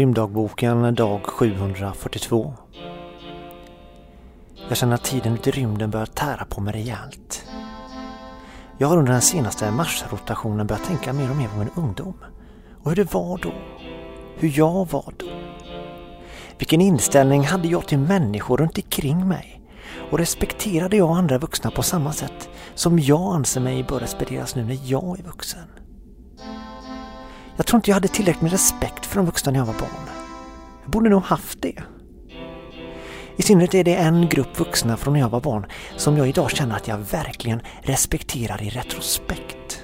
Rymddagboken dag 742. Jag känner att tiden ute i rymden börjar tära på mig rejält. Jag har under den senaste marsrotationen börjat tänka mer och mer på min ungdom. Och hur det var då. Hur jag var då. Vilken inställning hade jag till människor runt omkring mig? Och respekterade jag andra vuxna på samma sätt som jag anser mig bör respekteras nu när jag är vuxen? Jag tror inte jag hade tillräckligt med respekt för de vuxna när jag var barn. Jag borde nog haft det. I synnerhet är det en grupp vuxna från när jag var barn som jag idag känner att jag verkligen respekterar i retrospekt.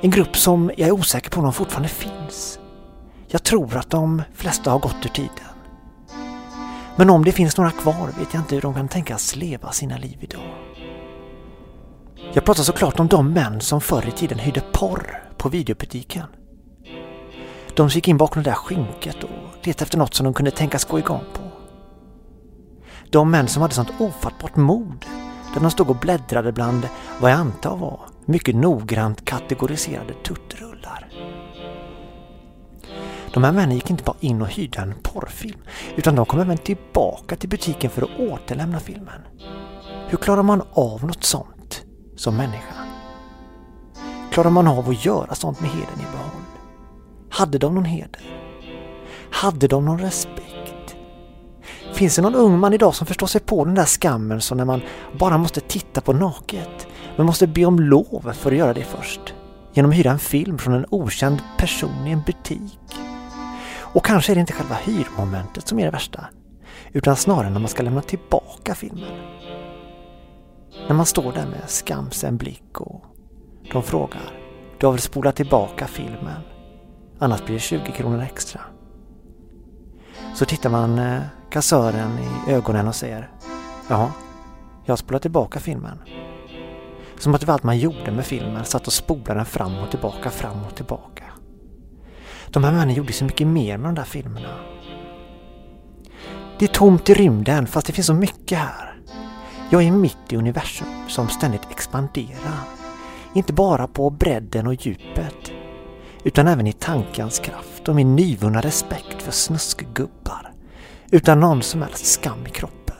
En grupp som jag är osäker på om de fortfarande finns. Jag tror att de flesta har gått ur tiden. Men om det finns några kvar vet jag inte hur de kan tänkas leva sina liv idag. Jag pratar såklart om de män som förr i tiden hyrde porr på videobutiken. De gick in bakom det där skynket och letade efter något som de kunde tänkas gå igång på. De män som hade sånt ofattbart mod, där de stod och bläddrade bland vad jag antar var mycket noggrant kategoriserade tuttrullar. De här männen gick inte bara in och hyrde en porrfilm, utan de kom även tillbaka till butiken för att återlämna filmen. Hur klarar man av något sånt som människa? Klarar man av att göra sånt med heden i behåll? Hade de någon heder? Hade de någon respekt? Finns det någon ung man idag som förstår sig på den där skammen som när man bara måste titta på naket, men måste be om lov för att göra det först? Genom att hyra en film från en okänd person i en butik. Och kanske är det inte själva hyrmomentet som är det värsta, utan snarare när man ska lämna tillbaka filmen. När man står där med skamsen blick och de frågar, du har väl spolat tillbaka filmen? Annars blir det 20 kronor extra. Så tittar man eh, kassören i ögonen och säger Ja, jag spolar tillbaka filmen. Som att det var allt man gjorde med filmen, satt och spolade den fram och tillbaka, fram och tillbaka. De här männen gjorde så mycket mer med de där filmerna. Det är tomt i rymden fast det finns så mycket här. Jag är mitt i universum som ständigt expanderar. Inte bara på bredden och djupet utan även i tankens kraft och min nyvunna respekt för snuskgubbar. Utan någon som helst skam i kroppen.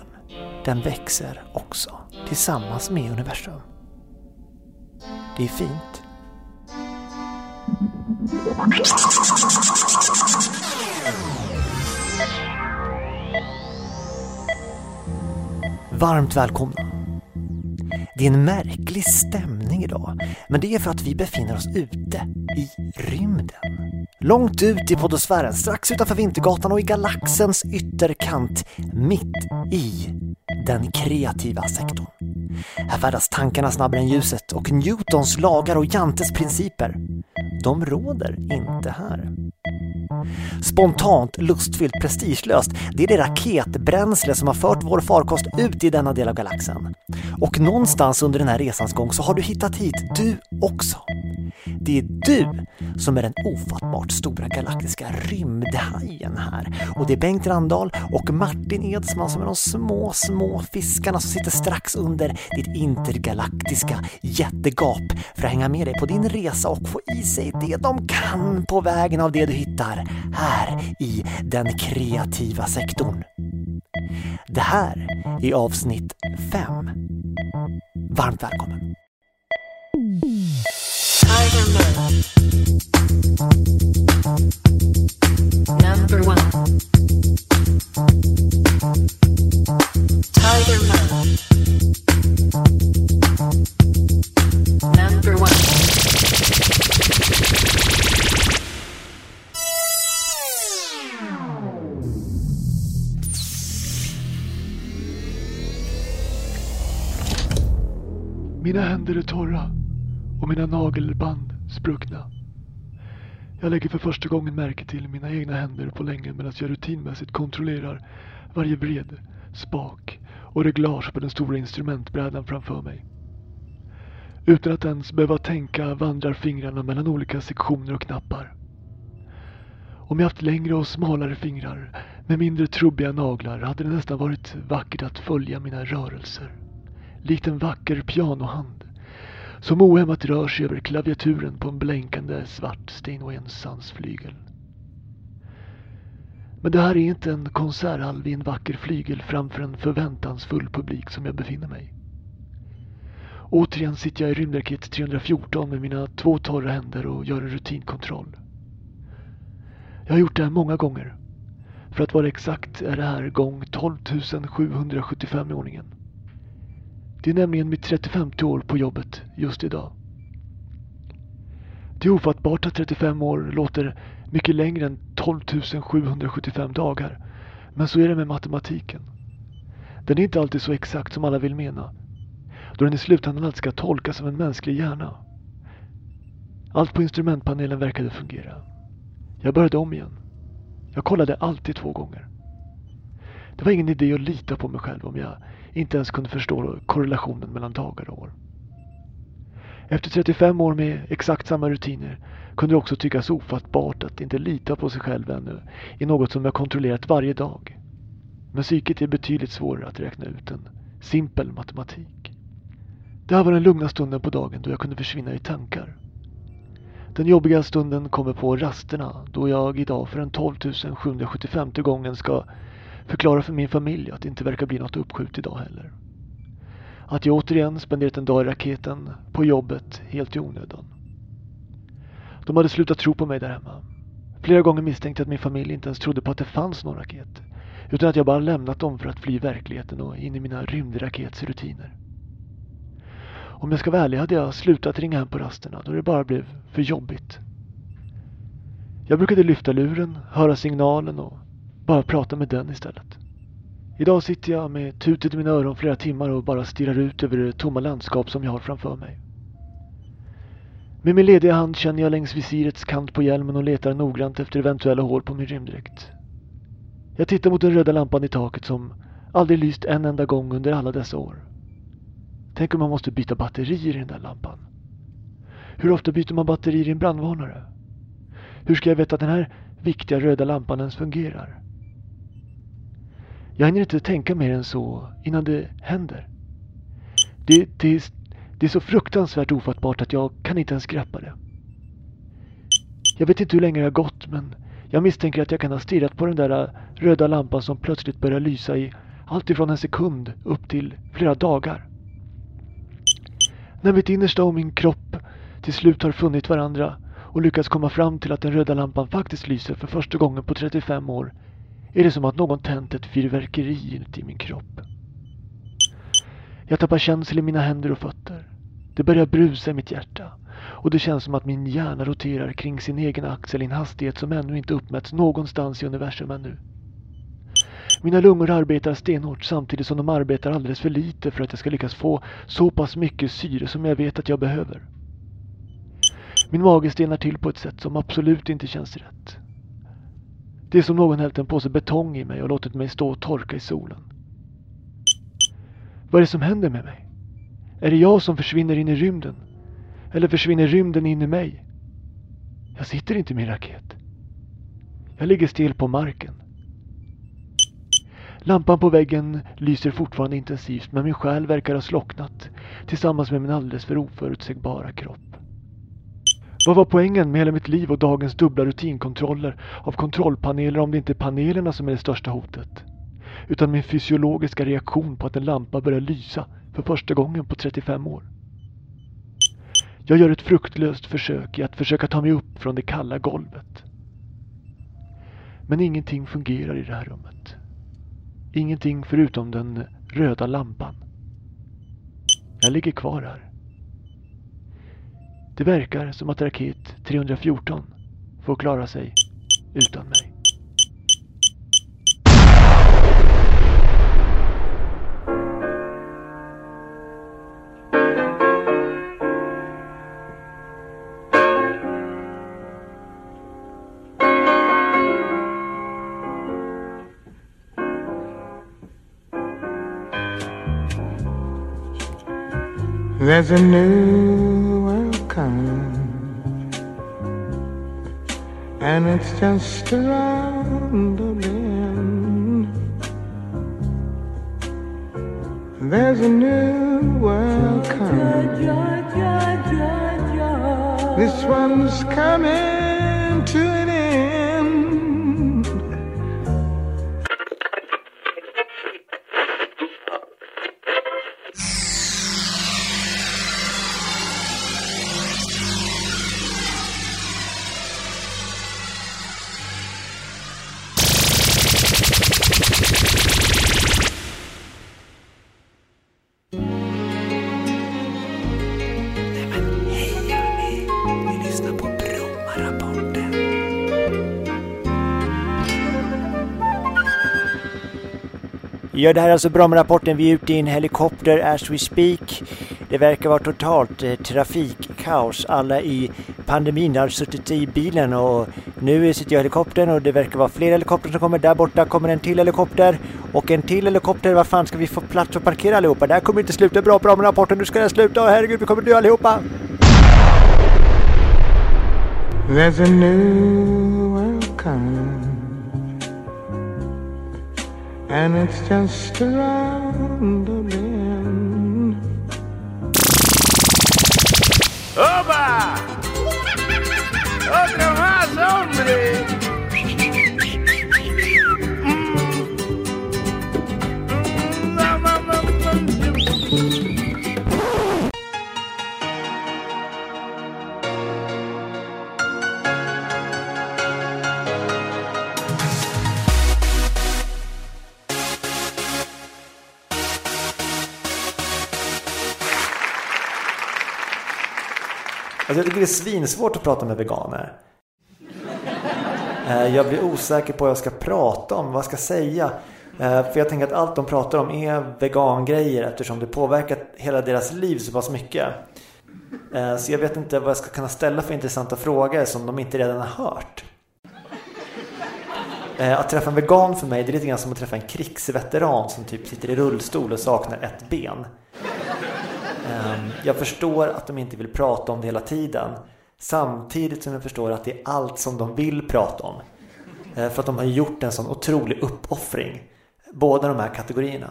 Den växer också tillsammans med universum. Det är fint. Varmt välkomna! Det är en märklig stämning idag, men det är för att vi befinner oss ute i rymden. Långt ut i podosfären, strax utanför Vintergatan och i galaxens ytterkant, mitt i den kreativa sektorn. Här färdas tankarna snabbare än ljuset och Newtons lagar och Jantes principer, de råder inte här. Spontant, lustfyllt, prestigelöst, det är det raketbränsle som har fört vår farkost ut i denna del av galaxen. Och någonstans under den här resans gång så har du hittat hit, du också. Det är du som är den ofattbart stora galaktiska rymdhajen här. Och det är Bengt Randahl och Martin Edsman som är de små, små fiskarna som sitter strax under ditt intergalaktiska jättegap för att hänga med dig på din resa och få i sig det de kan på vägen av det du hittar här i den kreativa sektorn. Det här är avsnitt 5. Varmt välkommen! Mina är torra och mina nagelband spruckna. Jag lägger för första gången märke till mina egna händer på länge medan jag rutinmässigt kontrollerar varje vred, spak och reglage på den stora instrumentbrädan framför mig. Utan att ens behöva tänka vandrar fingrarna mellan olika sektioner och knappar. Om jag haft längre och smalare fingrar med mindre trubbiga naglar hade det nästan varit vackert att följa mina rörelser. Likt en vacker pianohand som ohämmat rör sig över klaviaturen på en blänkande svart Steinway Sons flygel. Men det här är inte en konserthall vid en vacker flygel framför en förväntansfull publik som jag befinner mig. Återigen sitter jag i rymdraket 314 med mina två torra händer och gör en rutinkontroll. Jag har gjort det här många gånger. För att vara exakt är det här gång 12 775 i ordningen. Det är nämligen mitt 35 år på jobbet just idag. Det är ofattbart att 35 år låter mycket längre än 12 775 dagar. Men så är det med matematiken. Den är inte alltid så exakt som alla vill mena. Då den i slutändan alltid ska tolkas av en mänsklig hjärna. Allt på instrumentpanelen verkade fungera. Jag började om igen. Jag kollade alltid två gånger. Det var ingen idé att lita på mig själv om jag inte ens kunde förstå korrelationen mellan dagar och år. Efter 35 år med exakt samma rutiner kunde det också tyckas ofattbart att inte lita på sig själv ännu i något som jag kontrollerat varje dag. Men psyket är betydligt svårare att räkna ut än simpel matematik. Det här var den lugna stunden på dagen då jag kunde försvinna i tankar. Den jobbiga stunden kommer på rasterna då jag idag för den 12 775 gången ska förklara för min familj att det inte verkar bli något uppskjut idag heller. Att jag återigen spenderat en dag i raketen på jobbet helt i onödan. De hade slutat tro på mig där hemma. Flera gånger misstänkte jag att min familj inte ens trodde på att det fanns någon raket. Utan att jag bara lämnat dem för att fly verkligheten och in i mina rymdraketsrutiner. Om jag ska vara ärlig hade jag slutat ringa hem på rasterna då det bara blev för jobbigt. Jag brukade lyfta luren, höra signalen och bara prata med den istället. Idag sitter jag med tutet i mina öron flera timmar och bara stirrar ut över det tomma landskap som jag har framför mig. Med min lediga hand känner jag längs visirets kant på hjälmen och letar noggrant efter eventuella hål på min rymddräkt. Jag tittar mot den röda lampan i taket som aldrig lyst en enda gång under alla dessa år. Tänk om man måste byta batterier i den där lampan. Hur ofta byter man batterier i en brandvarnare? Hur ska jag veta att den här viktiga röda lampan ens fungerar? Jag hinner inte tänka mer än så innan det händer. Det, det, det är så fruktansvärt ofattbart att jag kan inte ens greppa det. Jag vet inte hur länge det har gått men jag misstänker att jag kan ha stirrat på den där röda lampan som plötsligt börjar lysa i allt ifrån en sekund upp till flera dagar. När mitt innersta och min kropp till slut har funnit varandra och lyckats komma fram till att den röda lampan faktiskt lyser för första gången på 35 år är det som att någon tänt ett fyrverkeri inuti min kropp. Jag tappar känsel i mina händer och fötter. Det börjar brusa i mitt hjärta och det känns som att min hjärna roterar kring sin egen axel i en hastighet som ännu inte uppmätts någonstans i universum ännu. Mina lungor arbetar stenhårt samtidigt som de arbetar alldeles för lite för att jag ska lyckas få så pass mycket syre som jag vet att jag behöver. Min mage stenar till på ett sätt som absolut inte känns rätt. Det är som någon hällt en påse betong i mig och låtit mig stå och torka i solen. Vad är det som händer med mig? Är det jag som försvinner in i rymden? Eller försvinner rymden in i mig? Jag sitter inte i min raket. Jag ligger still på marken. Lampan på väggen lyser fortfarande intensivt men min själ verkar ha slocknat tillsammans med min alldeles för oförutsägbara kropp. Vad var poängen med hela mitt liv och dagens dubbla rutinkontroller av kontrollpaneler om det inte är panelerna som är det största hotet? Utan min fysiologiska reaktion på att en lampa börjar lysa för första gången på 35 år. Jag gör ett fruktlöst försök i att försöka ta mig upp från det kalla golvet. Men ingenting fungerar i det här rummet. Ingenting förutom den röda lampan. Jag ligger kvar här. Det verkar som att raket 314 får klara sig utan mig. There's a new and it's just around the bend. There's a new world coming. This one's coming to Ja, det här är alltså Brommarapporten. Vi är ute i en helikopter as we speak. Det verkar vara totalt eh, trafikkaos. Alla i pandemin har suttit i bilen och nu sitter jag i helikoptern och det verkar vara fler helikoptrar som kommer. Där borta kommer en till helikopter och en till helikopter. var fan ska vi få plats att parkera allihopa? Det här kommer inte sluta bra Brommarapporten. Nu ska det sluta. Åh, herregud, vi kommer dö allihopa. There's a new world coming, and it's just around the bend. ¡Opa! ¡Otro más, hombre! Alltså jag tycker det är svinsvårt att prata med veganer. Eh, jag blir osäker på vad jag ska prata om, vad jag ska säga. Eh, för jag tänker att allt de pratar om är vegangrejer eftersom det påverkat hela deras liv så pass mycket. Eh, så jag vet inte vad jag ska kunna ställa för intressanta frågor som de inte redan har hört. Att träffa en vegan för mig det är lite grann som att träffa en krigsveteran som typ sitter i rullstol och saknar ett ben. Ehm, jag förstår att de inte vill prata om det hela tiden. Samtidigt som jag förstår att det är allt som de vill prata om. Ehm, för att de har gjort en sån otrolig uppoffring. Båda de här kategorierna.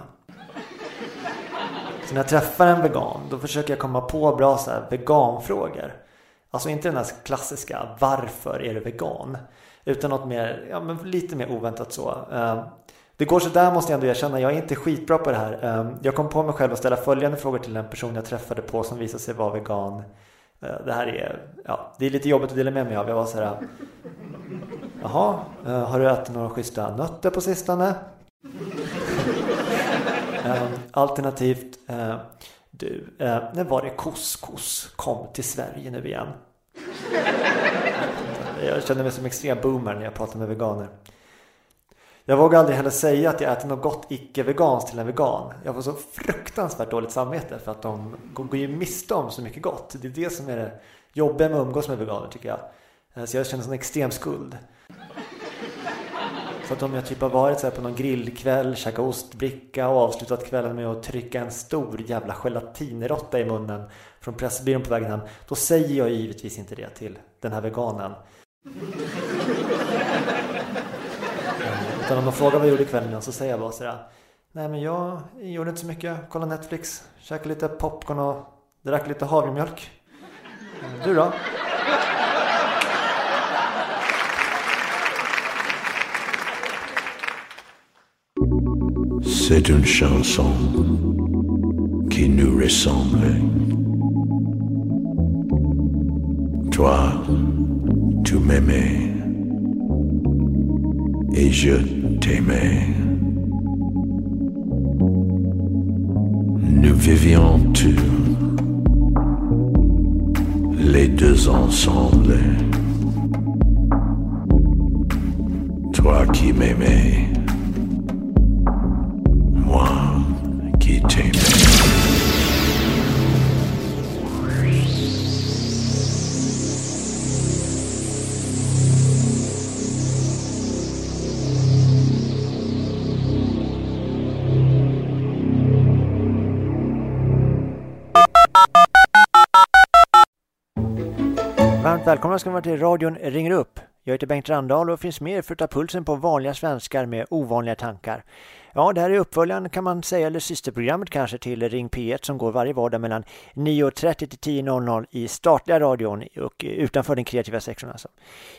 Så när jag träffar en vegan då försöker jag komma på bra så här veganfrågor. Alltså inte den här klassiska varför är du vegan? Utan något mer, ja men lite mer oväntat så. Ehm, det går sådär måste jag ändå erkänna, jag är inte skitbra på det här. Ehm, jag kom på mig själv att ställa följande frågor till en person jag träffade på som visade sig vara vegan. Eh, det här är, ja, det är lite jobbigt att dela med mig av. Jag var så här, äh, jaha, eh, har du ätit några schyssta nötter på sistone? Ehm, alternativt, eh, du, när var det couscous kom till Sverige nu igen? Jag känner mig som extrem boomer när jag pratar med veganer. Jag vågar aldrig heller säga att jag äter något gott icke-veganskt till en vegan. Jag får så fruktansvärt dåligt samvete för att de går ju miste om så mycket gott. Det är det som är det jobbiga med att umgås med veganer tycker jag. Eh, så jag känner sån extrem skuld. Så att om jag typ har varit så här på någon grillkväll, käkat ostbricka och avslutat kvällen med att trycka en stor jävla gelatinrotta i munnen från Pressbyrån på vägen hem. Då säger jag givetvis inte det till den här veganen. Utan om de frågar vad jag gjorde kvällen innan så säger jag bara sådär. Nej men jag gjorde inte så mycket. Kollade Netflix, käkade lite popcorn och drack lite havremjölk. Du då? C'est une chanson qui nous ressemble. Toi, tu m'aimais et je Nous vivions tous les deux ensemble. Toi qui m'aimais välkomna ska ni vara till radion Ringer upp. Jag heter Bengt Randahl och finns med för att ta pulsen på vanliga svenskar med ovanliga tankar. Ja, det här är uppföljaren kan man säga, eller systerprogrammet kanske till Ring P1 som går varje vardag mellan 9.30 till 10.00 i statliga radion och utanför den kreativa sektorn alltså.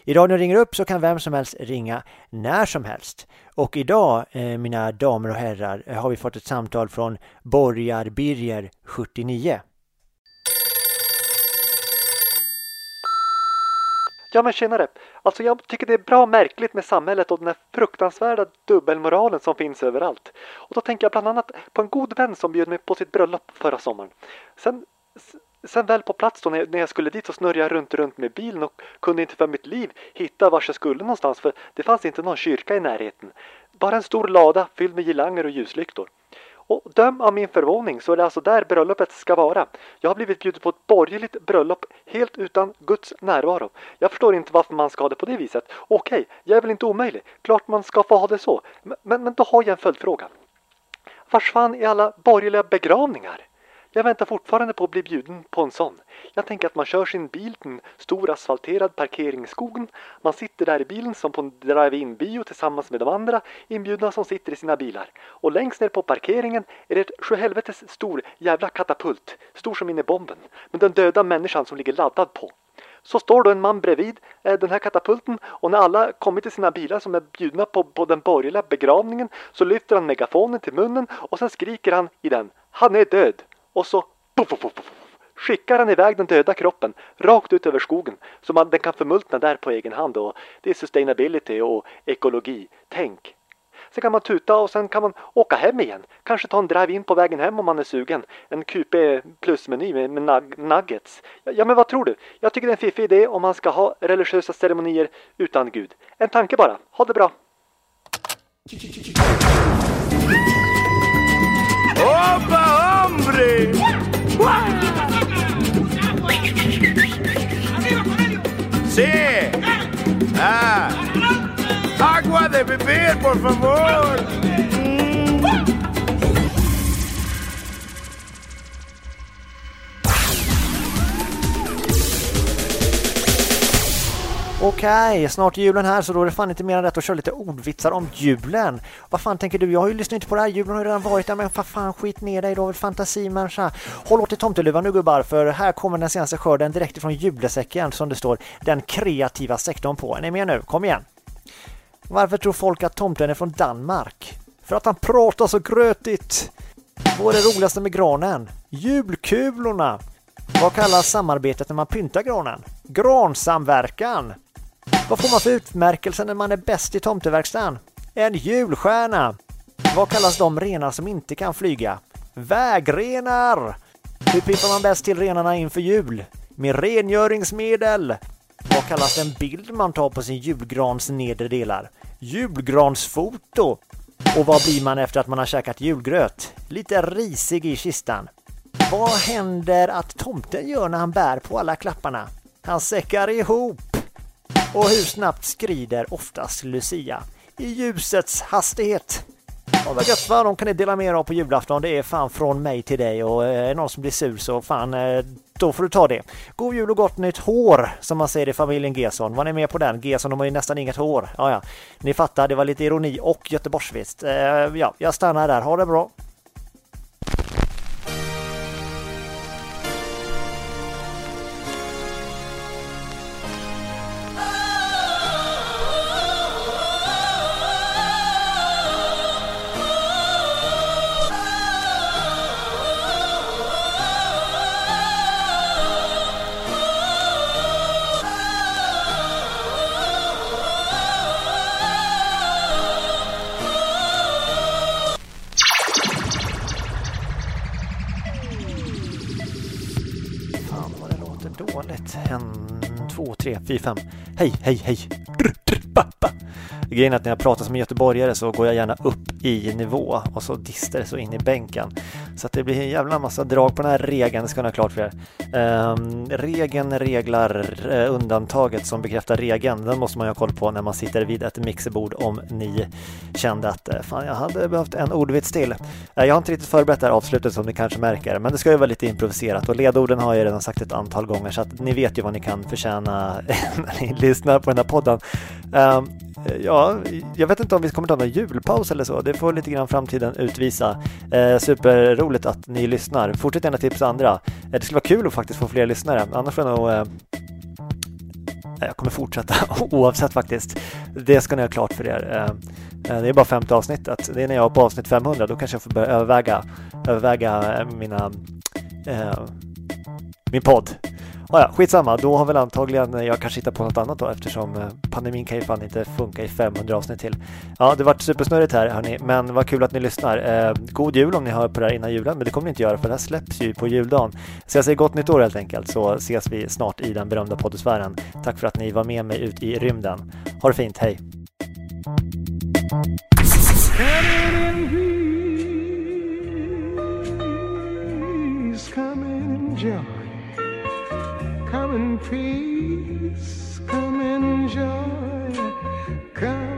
I radion ringer upp så kan vem som helst ringa när som helst. Och idag, eh, mina damer och herrar, har vi fått ett samtal från Borgar Birger 79. Ja men tjenare! Alltså jag tycker det är bra märkligt med samhället och den här fruktansvärda dubbelmoralen som finns överallt. Och då tänker jag bland annat på en god vän som bjöd mig på sitt bröllop förra sommaren. Sen, sen väl på plats då när jag, när jag skulle dit så snurrade jag runt runt med bilen och kunde inte för mitt liv hitta vart jag skulle någonstans för det fanns inte någon kyrka i närheten. bara en stor lada fylld med girlanger och ljuslyktor. Och döm av min förvåning så är det alltså där bröllopet ska vara. Jag har blivit bjuden på ett borgerligt bröllop helt utan Guds närvaro. Jag förstår inte varför man ska ha det på det viset. Okej, jag är väl inte omöjlig. Klart man ska få ha det så. Men, men, men då har jag en följdfråga. Vars fan är alla borgerliga begravningar? Jag väntar fortfarande på att bli bjuden på en sån. Jag tänker att man kör sin bil till en stor asfalterad parkeringsskogen. Man sitter där i bilen som på en drive-in bio tillsammans med de andra inbjudna som sitter i sina bilar. Och längst ner på parkeringen är det ett sjuhelvetes stor jävla katapult, stor som in i bomben, med den döda människan som ligger laddad på. Så står då en man bredvid eh, den här katapulten och när alla kommit till sina bilar som är bjudna på, på den borgerliga begravningen så lyfter han megafonen till munnen och sen skriker han i den Han är död! Och så puff, puff, puff, skickar han iväg den döda kroppen rakt ut över skogen så man, den kan förmultna där på egen hand. Och det är sustainability och ekologi. Tänk! Sen kan man tuta och sen kan man åka hem igen. Kanske ta en drive-in på vägen hem om man är sugen. En QP plusmeny med, med nug nuggets. Ja, ja, men vad tror du? Jag tycker det är en fiffig idé om man ska ha religiösa ceremonier utan Gud. En tanke bara. Ha det bra! Sí. Ah. Agua de beber, por favor. Okej, snart är julen här så då är det fan inte mer än rätt att köra lite ordvitsar om julen. Vad fan tänker du? Jag har ju lyssnat inte på det här, julen har ju redan varit där, men vad fan skit ner dig då, väl fantasimänniska. Håll åt i tomteluvan nu gubbar, för här kommer den senaste skörden direkt ifrån julesäcken som det står den kreativa sektorn på. Är ni med nu? Kom igen! Varför tror folk att tomten är från Danmark? För att han pratar så grötigt! Vad är det roligaste med granen? Julkulorna! Vad kallas samarbetet när man pyntar granen? Gransamverkan! Vad får man för utmärkelse när man är bäst i tomteverkstan? En julstjärna! Vad kallas de renar som inte kan flyga? Vägrenar! Hur piffar man bäst till renarna inför jul? Med rengöringsmedel! Vad kallas den bild man tar på sin julgrans nedre delar? Julgransfoto! Och vad blir man efter att man har käkat julgröt? Lite risig i kistan. Vad händer att tomten gör när han bär på alla klapparna? Han säckar ihop. Och hur snabbt skrider oftast Lucia? I ljusets hastighet. Ja, vad gött va? De kan ni dela med er av på julafton. Det är fan från mig till dig och eh, är det någon som blir sur så fan, eh, då får du ta det. God jul och gott nytt hår, som man säger i familjen Gesson. Var ni med på den? Gesson, de har ju nästan inget hår. Ja, ja. Ni fattar, det var lite ironi och göteborgsvist. Eh, ja, jag stannar där. Ha det bra. 3, 4, 5. Hej, hej, hej! Grejen är att när jag pratar som en göteborgare så går jag gärna upp i nivå och så distar det så in i bänken. Så att det blir en jävla massa drag på den här regeln, det ska ni ha klart för er. Um, regeln reglar uh, undantaget som bekräftar regeln. Den måste man ju ha koll på när man sitter vid ett mixerbord om ni kände att uh, fan, jag hade behövt en ordvits till. Uh, jag har inte riktigt förberett det här avslutet som ni kanske märker, men det ska ju vara lite improviserat och ledorden har jag redan sagt ett antal gånger så att ni vet ju vad ni kan förtjäna när ni lyssnar på den här podden. Um, Ja, jag vet inte om vi kommer ta någon julpaus eller så. Det får lite grann framtiden utvisa. Eh, superroligt att ni lyssnar. Fortsätt gärna tipsa andra. Eh, det skulle vara kul att faktiskt få fler lyssnare. Annars får jag nog... Eh, jag kommer fortsätta oavsett faktiskt. Det ska ni ha klart för er. Eh, eh det är bara femte avsnittet. Det är när jag är på avsnitt 500. Då kanske jag får börja överväga, överväga eh, mina, eh, min podd. Ah, ja, skitsamma, då har väl antagligen eh, jag kanske hittat på något annat då eftersom eh, pandemin kan ju fan inte funka i 500 avsnitt till. Ja, det vart supersnurrigt här hörni, men vad kul att ni lyssnar. Eh, god jul om ni hör på det här innan julen, men det kommer ni inte göra för det här släpps ju på juldagen. Så jag säger gott nytt år helt enkelt, så ses vi snart i den berömda poddosfären. Tack för att ni var med mig ut i rymden. Ha det fint, hej! Coming in. Come in peace, come enjoy. Come